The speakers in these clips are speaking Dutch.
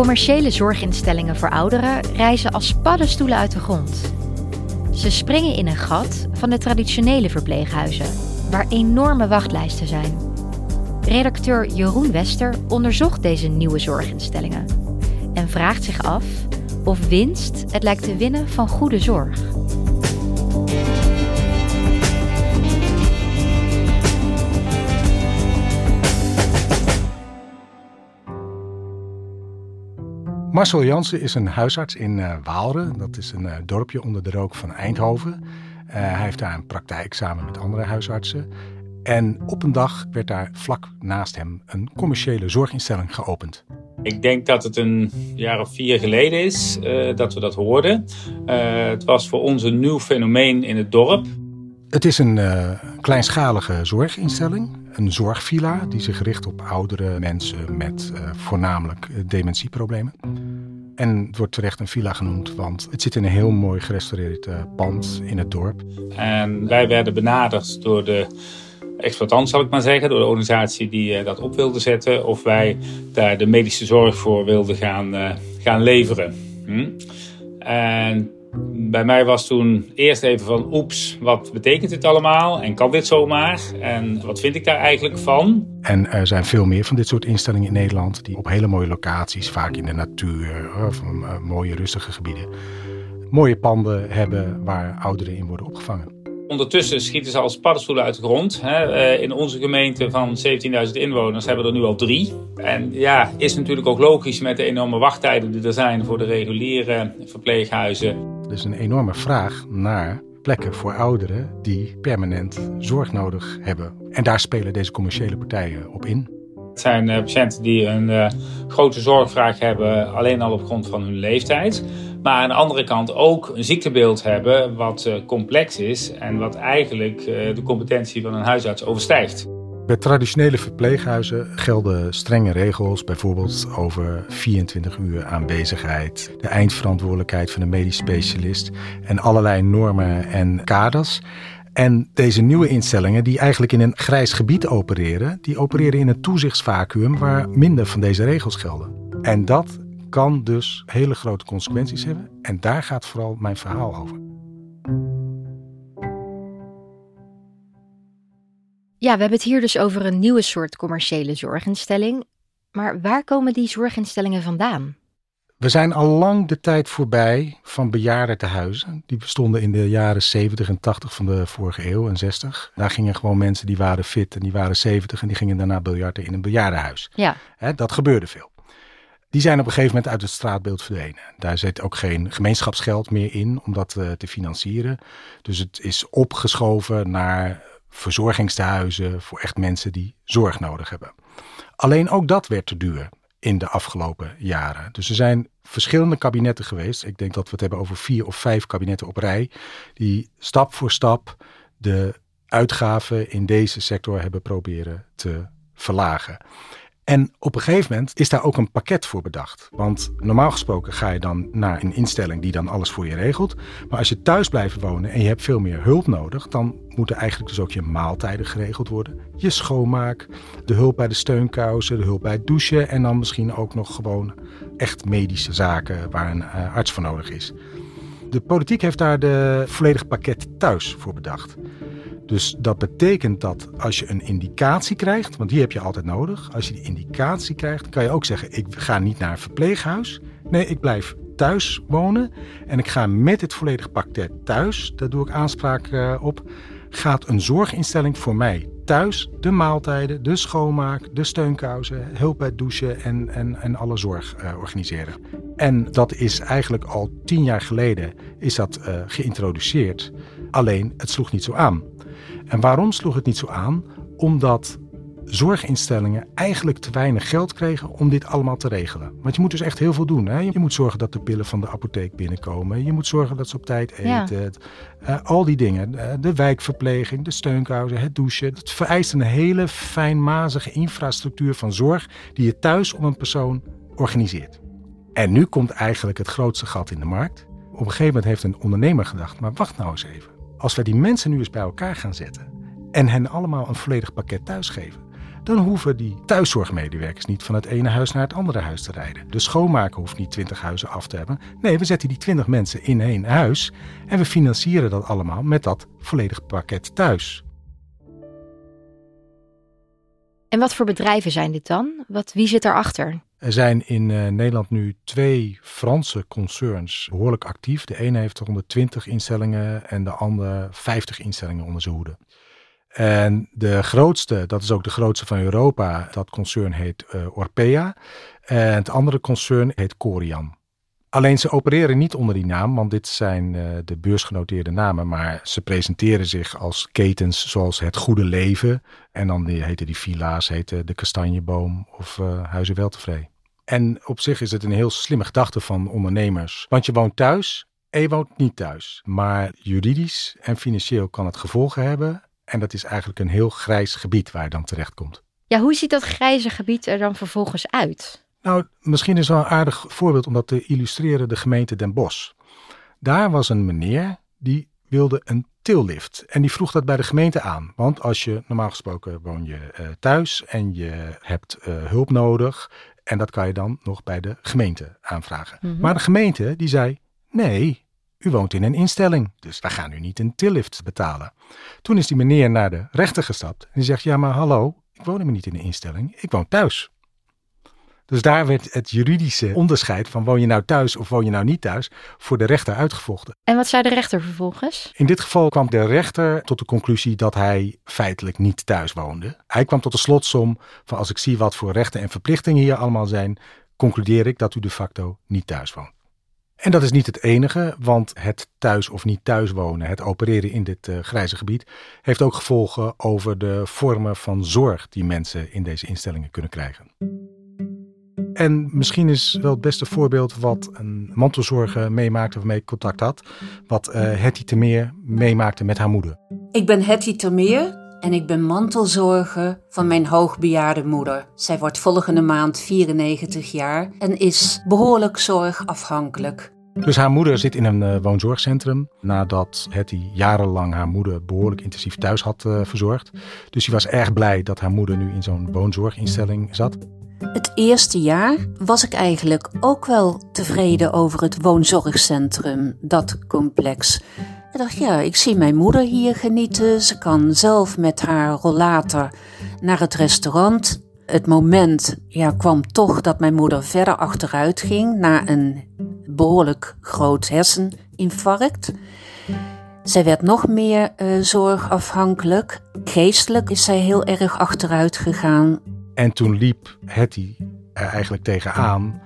Commerciële zorginstellingen voor ouderen reizen als paddenstoelen uit de grond. Ze springen in een gat van de traditionele verpleeghuizen, waar enorme wachtlijsten zijn. Redacteur Jeroen Wester onderzocht deze nieuwe zorginstellingen en vraagt zich af of winst het lijkt te winnen van goede zorg. Marcel Jansen is een huisarts in uh, Waalre. Dat is een uh, dorpje onder de rook van Eindhoven. Uh, hij heeft daar een praktijk samen met andere huisartsen. En op een dag werd daar vlak naast hem een commerciële zorginstelling geopend. Ik denk dat het een jaar of vier geleden is dat we dat hoorden. het was voor ons een nieuw fenomeen in het dorp. Het is een kleinschalige zorginstelling. Een zorgvilla die zich richt op oudere mensen met voornamelijk dementieproblemen. En het wordt terecht een villa genoemd, want het zit in een heel mooi gerestaureerd uh, pand in het dorp. En wij werden benaderd door de exploitant, zal ik maar zeggen, door de organisatie die uh, dat op wilde zetten, of wij daar de medische zorg voor wilden gaan, uh, gaan leveren. Hm? En bij mij was toen eerst even van, oeps, wat betekent dit allemaal? En kan dit zomaar? En wat vind ik daar eigenlijk van? En er zijn veel meer van dit soort instellingen in Nederland, die op hele mooie locaties, vaak in de natuur, of uh, mooie rustige gebieden, mooie panden hebben waar ouderen in worden opgevangen. Ondertussen schieten ze als paddenstoelen uit de grond. In onze gemeente van 17.000 inwoners hebben we er nu al drie. En ja, is natuurlijk ook logisch met de enorme wachttijden die er zijn voor de reguliere verpleeghuizen. Er is een enorme vraag naar plekken voor ouderen die permanent zorg nodig hebben. En daar spelen deze commerciële partijen op in. Het zijn patiënten die een uh, grote zorgvraag hebben, alleen al op grond van hun leeftijd. Maar aan de andere kant ook een ziektebeeld hebben wat uh, complex is en wat eigenlijk uh, de competentie van een huisarts overstijgt. Bij traditionele verpleeghuizen gelden strenge regels, bijvoorbeeld over 24 uur aanwezigheid, de eindverantwoordelijkheid van de medisch specialist en allerlei normen en kaders. En deze nieuwe instellingen, die eigenlijk in een grijs gebied opereren, die opereren in een toezichtsvacuum waar minder van deze regels gelden. En dat kan dus hele grote consequenties hebben. En daar gaat vooral mijn verhaal over. Ja, we hebben het hier dus over een nieuwe soort commerciële zorginstelling. Maar waar komen die zorginstellingen vandaan? We zijn al lang de tijd voorbij van bejaardentehuizen. Die bestonden in de jaren 70 en 80 van de vorige eeuw en 60. Daar gingen gewoon mensen die waren fit en die waren 70 en die gingen daarna biljarten in een bejaardenhuis. Ja. Dat gebeurde veel. Die zijn op een gegeven moment uit het straatbeeld verdwenen. Daar zit ook geen gemeenschapsgeld meer in om dat uh, te financieren. Dus het is opgeschoven naar verzorgingstehuizen voor echt mensen die zorg nodig hebben. Alleen ook dat werd te duur in de afgelopen jaren. Dus er zijn verschillende kabinetten geweest. Ik denk dat we het hebben over vier of vijf kabinetten op rij. Die stap voor stap de uitgaven in deze sector hebben proberen te verlagen. En op een gegeven moment is daar ook een pakket voor bedacht. Want normaal gesproken ga je dan naar een instelling die dan alles voor je regelt. Maar als je thuis blijft wonen en je hebt veel meer hulp nodig, dan moeten eigenlijk dus ook je maaltijden geregeld worden. Je schoonmaak, de hulp bij de steunkousen, de hulp bij het douchen en dan misschien ook nog gewoon echt medische zaken waar een uh, arts voor nodig is. De politiek heeft daar de volledige pakket thuis voor bedacht. Dus dat betekent dat als je een indicatie krijgt, want die heb je altijd nodig. Als je die indicatie krijgt, kan je ook zeggen: ik ga niet naar een verpleeghuis. Nee, ik blijf thuis wonen en ik ga met het volledige pakket thuis, daar doe ik aanspraak eh, op, gaat een zorginstelling voor mij thuis de maaltijden, de schoonmaak, de steunkousen, hulp bij douchen en, en, en alle zorg uh, organiseren. En dat is eigenlijk al tien jaar geleden is dat uh, geïntroduceerd. Alleen het sloeg niet zo aan. En waarom sloeg het niet zo aan? Omdat zorginstellingen eigenlijk te weinig geld kregen om dit allemaal te regelen. Want je moet dus echt heel veel doen. Hè? Je moet zorgen dat de pillen van de apotheek binnenkomen. Je moet zorgen dat ze op tijd eten. Ja. Uh, al die dingen. Uh, de wijkverpleging, de steunkousen, het douchen. Het vereist een hele fijnmazige infrastructuur van zorg die je thuis om een persoon organiseert. En nu komt eigenlijk het grootste gat in de markt. Op een gegeven moment heeft een ondernemer gedacht, maar wacht nou eens even. Als wij die mensen nu eens bij elkaar gaan zetten en hen allemaal een volledig pakket thuis geven, dan hoeven die thuiszorgmedewerkers niet van het ene huis naar het andere huis te rijden. De schoonmaker hoeft niet twintig huizen af te hebben. Nee, we zetten die twintig mensen in één huis en we financieren dat allemaal met dat volledige pakket thuis. En wat voor bedrijven zijn dit dan? Wat, wie zit daarachter? Er zijn in uh, Nederland nu twee Franse concerns behoorlijk actief. De ene heeft 120 instellingen en de andere 50 instellingen onder zijn hoede. En de grootste, dat is ook de grootste van Europa, dat concern heet uh, Orpea. En het andere concern heet Corian. Alleen ze opereren niet onder die naam, want dit zijn uh, de beursgenoteerde namen. Maar ze presenteren zich als ketens zoals Het Goede Leven. En dan die, heten die villa's, heten De Kastanjeboom of Huizen Weltevreden. En op zich is het een heel slimme gedachte van ondernemers. Want je woont thuis en je woont niet thuis. Maar juridisch en financieel kan het gevolgen hebben. En dat is eigenlijk een heel grijs gebied waar je dan terecht komt. Ja, hoe ziet dat grijze gebied er dan vervolgens uit? Nou, misschien is wel een aardig voorbeeld om dat te illustreren de gemeente Den Bosch. Daar was een meneer die wilde een tillift. En die vroeg dat bij de gemeente aan. Want als je, normaal gesproken woon je uh, thuis en je hebt uh, hulp nodig. En dat kan je dan nog bij de gemeente aanvragen. Mm -hmm. Maar de gemeente die zei, nee, u woont in een instelling, dus wij gaan u niet een tillift betalen. Toen is die meneer naar de rechter gestapt en die zegt, ja maar hallo, ik woon helemaal niet in een instelling, ik woon thuis. Dus daar werd het juridische onderscheid van woon je nou thuis of woon je nou niet thuis voor de rechter uitgevochten. En wat zei de rechter vervolgens? In dit geval kwam de rechter tot de conclusie dat hij feitelijk niet thuis woonde. Hij kwam tot de slotsom van als ik zie wat voor rechten en verplichtingen hier allemaal zijn, concludeer ik dat u de facto niet thuis woont. En dat is niet het enige, want het thuis of niet thuis wonen, het opereren in dit uh, grijze gebied, heeft ook gevolgen over de vormen van zorg die mensen in deze instellingen kunnen krijgen. En misschien is wel het beste voorbeeld wat een mantelzorger meemaakte waarmee ik contact had, wat uh, Hetty Termeer meemaakte met haar moeder. Ik ben Hetty Termeer en ik ben mantelzorger van mijn hoogbejaarde moeder. Zij wordt volgende maand 94 jaar en is behoorlijk zorgafhankelijk. Dus haar moeder zit in een uh, woonzorgcentrum nadat Hetty jarenlang haar moeder behoorlijk intensief thuis had uh, verzorgd. Dus ze was erg blij dat haar moeder nu in zo'n woonzorginstelling zat. Het eerste jaar was ik eigenlijk ook wel tevreden over het woonzorgcentrum, dat complex. Ik dacht, ja, ik zie mijn moeder hier genieten. Ze kan zelf met haar rollator naar het restaurant. Het moment ja, kwam toch dat mijn moeder verder achteruit ging na een behoorlijk groot herseninfarct. Zij werd nog meer uh, zorgafhankelijk. Geestelijk is zij heel erg achteruit gegaan. En toen liep Hetty er eigenlijk tegenaan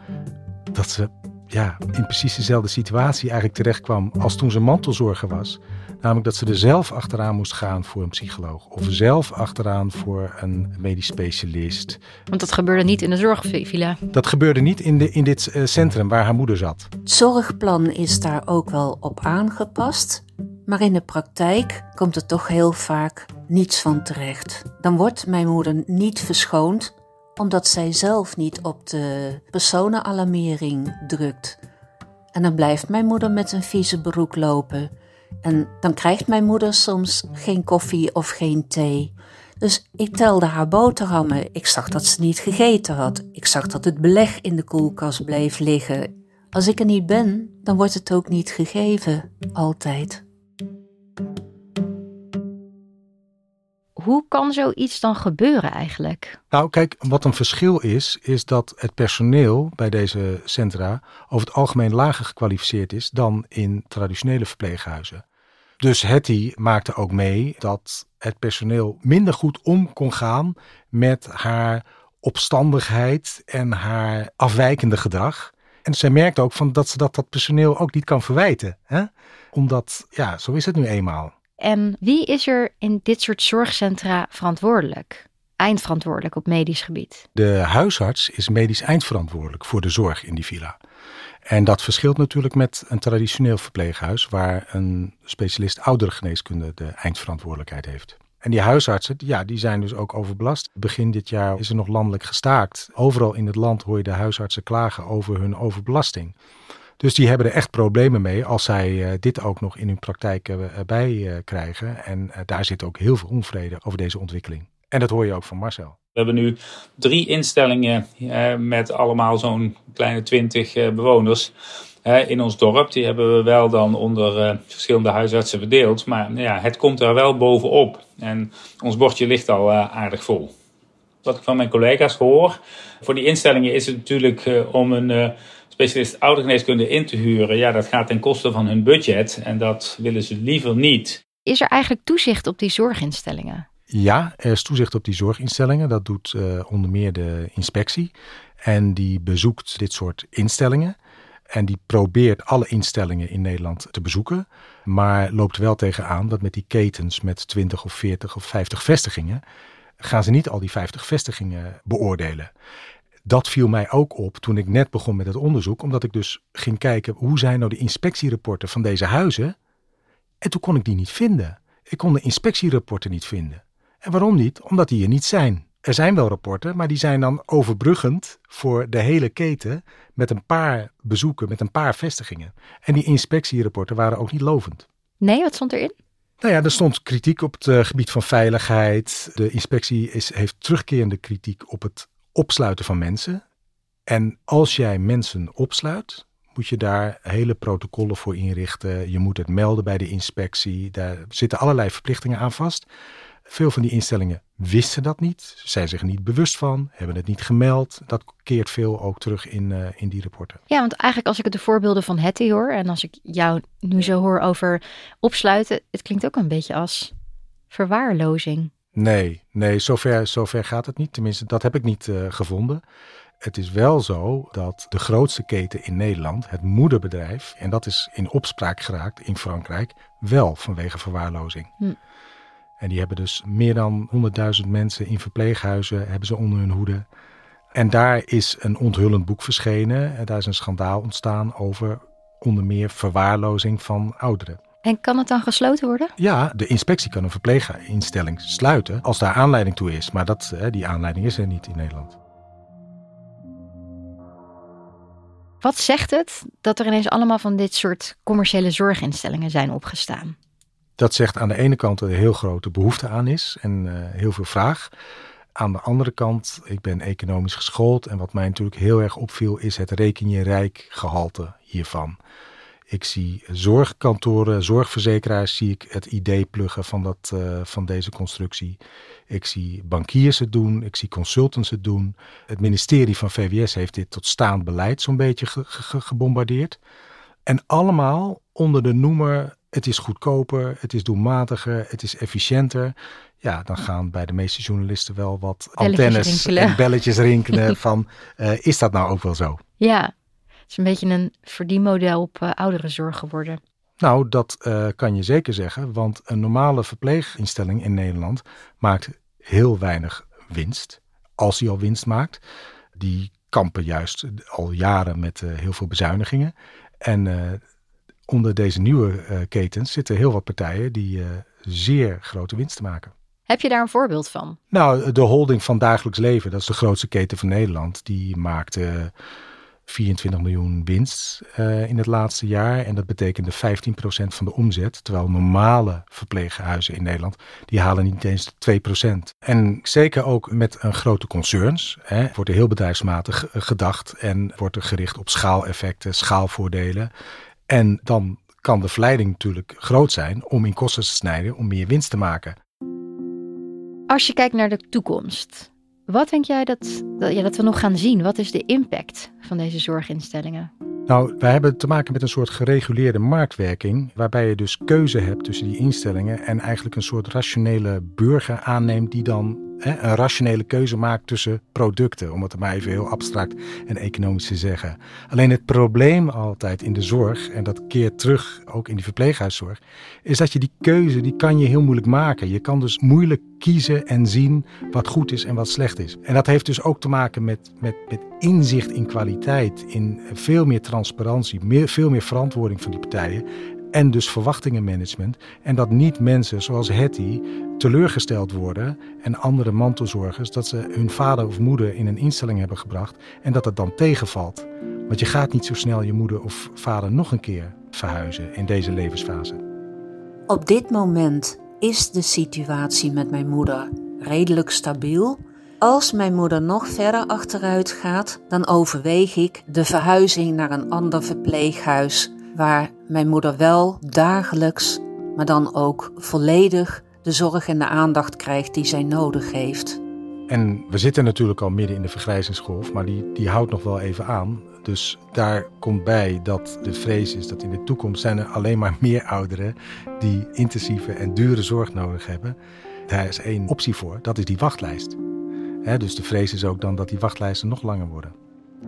dat ze ja, in precies dezelfde situatie eigenlijk terecht kwam als toen ze mantelzorger was. Namelijk dat ze er zelf achteraan moest gaan voor een psycholoog. Of zelf achteraan voor een medisch specialist. Want dat gebeurde niet in de zorgvilla. Dat gebeurde niet in, de, in dit uh, centrum waar haar moeder zat. Het zorgplan is daar ook wel op aangepast. Maar in de praktijk komt er toch heel vaak niets van terecht. Dan wordt mijn moeder niet verschoond omdat zij zelf niet op de personenalarmering drukt. En dan blijft mijn moeder met een vieze broek lopen. En dan krijgt mijn moeder soms geen koffie of geen thee. Dus ik telde haar boterhammen. Ik zag dat ze niet gegeten had. Ik zag dat het beleg in de koelkast bleef liggen. Als ik er niet ben, dan wordt het ook niet gegeven. Altijd. Hoe kan zoiets dan gebeuren eigenlijk? Nou, kijk, wat een verschil is, is dat het personeel bij deze centra over het algemeen lager gekwalificeerd is dan in traditionele verpleeghuizen. Dus Hetty maakte ook mee dat het personeel minder goed om kon gaan met haar opstandigheid en haar afwijkende gedrag. En zij merkte ook van dat ze dat, dat personeel ook niet kan verwijten. Hè? Omdat, ja, zo is het nu eenmaal. En wie is er in dit soort zorgcentra verantwoordelijk? Eindverantwoordelijk op medisch gebied? De huisarts is medisch eindverantwoordelijk voor de zorg in die villa. En dat verschilt natuurlijk met een traditioneel verpleeghuis, waar een specialist ouderengeneeskunde de eindverantwoordelijkheid heeft. En die huisartsen, ja, die zijn dus ook overbelast. Begin dit jaar is er nog landelijk gestaakt. Overal in het land hoor je de huisartsen klagen over hun overbelasting. Dus die hebben er echt problemen mee als zij uh, dit ook nog in hun praktijk uh, bij uh, krijgen. En daar zit ook heel veel onvrede over deze ontwikkeling. En dat hoor je ook van Marcel. We hebben nu drie instellingen met allemaal zo'n kleine twintig bewoners in ons dorp. Die hebben we wel dan onder verschillende huisartsen verdeeld. Maar ja, het komt er wel bovenop. En ons bordje ligt al aardig vol. Wat ik van mijn collega's hoor, voor die instellingen is het natuurlijk om een specialist oudergeneeskunde in te huren, ja, dat gaat ten koste van hun budget en dat willen ze liever niet. Is er eigenlijk toezicht op die zorginstellingen? Ja, er is toezicht op die zorginstellingen. Dat doet uh, onder meer de inspectie. En die bezoekt dit soort instellingen. En die probeert alle instellingen in Nederland te bezoeken. Maar loopt wel tegenaan dat met die ketens met 20 of 40 of 50 vestigingen. gaan ze niet al die 50 vestigingen beoordelen dat viel mij ook op toen ik net begon met het onderzoek, omdat ik dus ging kijken hoe zijn nou de inspectierapporten van deze huizen. En toen kon ik die niet vinden. Ik kon de inspectierapporten niet vinden. En waarom niet? Omdat die er niet zijn. Er zijn wel rapporten, maar die zijn dan overbruggend voor de hele keten met een paar bezoeken, met een paar vestigingen. En die inspectierapporten waren ook niet lovend. Nee, wat stond erin? Nou ja, er stond kritiek op het uh, gebied van veiligheid. De inspectie is, heeft terugkerende kritiek op het opsluiten van mensen. En als jij mensen opsluit, moet je daar hele protocollen voor inrichten. Je moet het melden bij de inspectie. Daar zitten allerlei verplichtingen aan vast. Veel van die instellingen wisten dat niet, zijn zich niet bewust van, hebben het niet gemeld. Dat keert veel ook terug in, uh, in die rapporten. Ja, want eigenlijk als ik het de voorbeelden van Hetty hoor en als ik jou nu zo hoor over opsluiten, het klinkt ook een beetje als verwaarlozing. Nee, nee, zover, zover gaat het niet. Tenminste, dat heb ik niet uh, gevonden. Het is wel zo dat de grootste keten in Nederland, het moederbedrijf, en dat is in opspraak geraakt in Frankrijk, wel vanwege verwaarlozing. Hm. En die hebben dus meer dan 100.000 mensen in verpleeghuizen hebben ze onder hun hoede. En daar is een onthullend boek verschenen. En daar is een schandaal ontstaan over onder meer verwaarlozing van ouderen. En kan het dan gesloten worden? Ja, de inspectie kan een verpleeginstelling sluiten als daar aanleiding toe is. Maar dat, die aanleiding is er niet in Nederland. Wat zegt het dat er ineens allemaal van dit soort commerciële zorginstellingen zijn opgestaan? Dat zegt aan de ene kant dat er heel grote behoefte aan is en uh, heel veel vraag. Aan de andere kant, ik ben economisch geschoold en wat mij natuurlijk heel erg opviel is het reken je rijk gehalte hiervan. Ik zie zorgkantoren, zorgverzekeraars, zie ik het idee pluggen van, dat, uh, van deze constructie. Ik zie bankiers het doen, ik zie consultants het doen. Het ministerie van VWS heeft dit tot staand beleid zo'n beetje ge ge gebombardeerd. En allemaal onder de noemer: het is goedkoper, het is doelmatiger, het is efficiënter. Ja, dan gaan bij de meeste journalisten wel wat belletjes antennes rinkelen. en belletjes rinkelen van: uh, is dat nou ook wel zo? Ja, het is een beetje een verdienmodel op uh, ouderenzorg geworden. Nou, dat uh, kan je zeker zeggen, want een normale verpleeginstelling in Nederland maakt heel weinig winst. Als die al winst maakt. Die kampen juist al jaren met uh, heel veel bezuinigingen. En uh, onder deze nieuwe ketens zitten heel wat partijen die zeer grote winsten maken. Heb je daar een voorbeeld van? Nou, de holding van dagelijks leven, dat is de grootste keten van Nederland. Die maakte 24 miljoen winst uh, in het laatste jaar. En dat betekende 15% van de omzet. Terwijl normale verpleeghuizen in Nederland, die halen niet eens 2%. En zeker ook met een grote concerns, hè, wordt er heel bedrijfsmatig gedacht. En wordt er gericht op schaaleffecten, schaalvoordelen. En dan kan de verleiding natuurlijk groot zijn om in kosten te snijden, om meer winst te maken. Als je kijkt naar de toekomst, wat denk jij dat, dat, dat we nog gaan zien? Wat is de impact van deze zorginstellingen? Nou, wij hebben te maken met een soort gereguleerde marktwerking, waarbij je dus keuze hebt tussen die instellingen en eigenlijk een soort rationele burger aanneemt die dan een rationele keuze maakt tussen producten, om het maar even heel abstract en economisch te zeggen. Alleen het probleem altijd in de zorg, en dat keert terug ook in die verpleeghuiszorg, is dat je die keuze, die kan je heel moeilijk maken. Je kan dus moeilijk kiezen en zien wat goed is en wat slecht is. En dat heeft dus ook te maken met, met, met inzicht in kwaliteit, in veel meer transparantie, meer, veel meer verantwoording van die partijen. En dus verwachtingenmanagement. En dat niet mensen zoals Hetty teleurgesteld worden en andere mantelzorgers dat ze hun vader of moeder in een instelling hebben gebracht en dat het dan tegenvalt. Want je gaat niet zo snel je moeder of vader nog een keer verhuizen in deze levensfase. Op dit moment is de situatie met mijn moeder redelijk stabiel. Als mijn moeder nog verder achteruit gaat, dan overweeg ik de verhuizing naar een ander verpleeghuis waar mijn moeder wel dagelijks, maar dan ook volledig de zorg en de aandacht krijgt die zij nodig heeft. En we zitten natuurlijk al midden in de vergrijzingsgolf, maar die, die houdt nog wel even aan. Dus daar komt bij dat de vrees is dat in de toekomst zijn er alleen maar meer ouderen die intensieve en dure zorg nodig hebben. Daar is één optie voor, dat is die wachtlijst. dus de vrees is ook dan dat die wachtlijsten nog langer worden.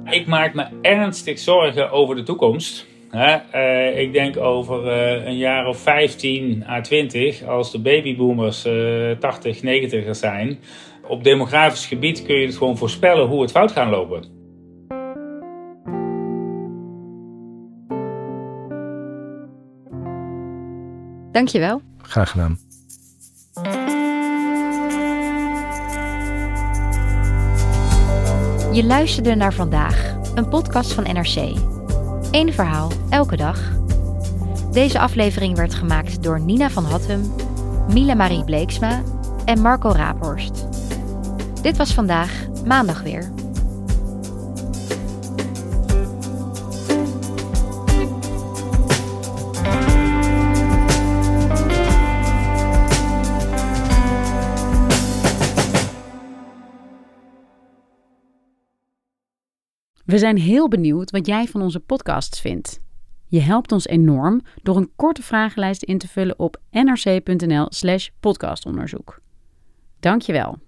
Ik maak me ernstig zorgen over de toekomst. Uh, ik denk over uh, een jaar of 15 à 20, als de babyboomers uh, 80, 90 zijn. Op demografisch gebied kun je het gewoon voorspellen hoe het fout gaat lopen. Dankjewel. Graag gedaan. Je luisterde naar vandaag, een podcast van NRC. Eén verhaal, elke dag. Deze aflevering werd gemaakt door Nina van Hattem, Mila Marie Bleeksma en Marco Raaphorst. Dit was vandaag, maandag weer. We zijn heel benieuwd wat jij van onze podcasts vindt. Je helpt ons enorm door een korte vragenlijst in te vullen op nrc.nl/slash podcastonderzoek. Dankjewel.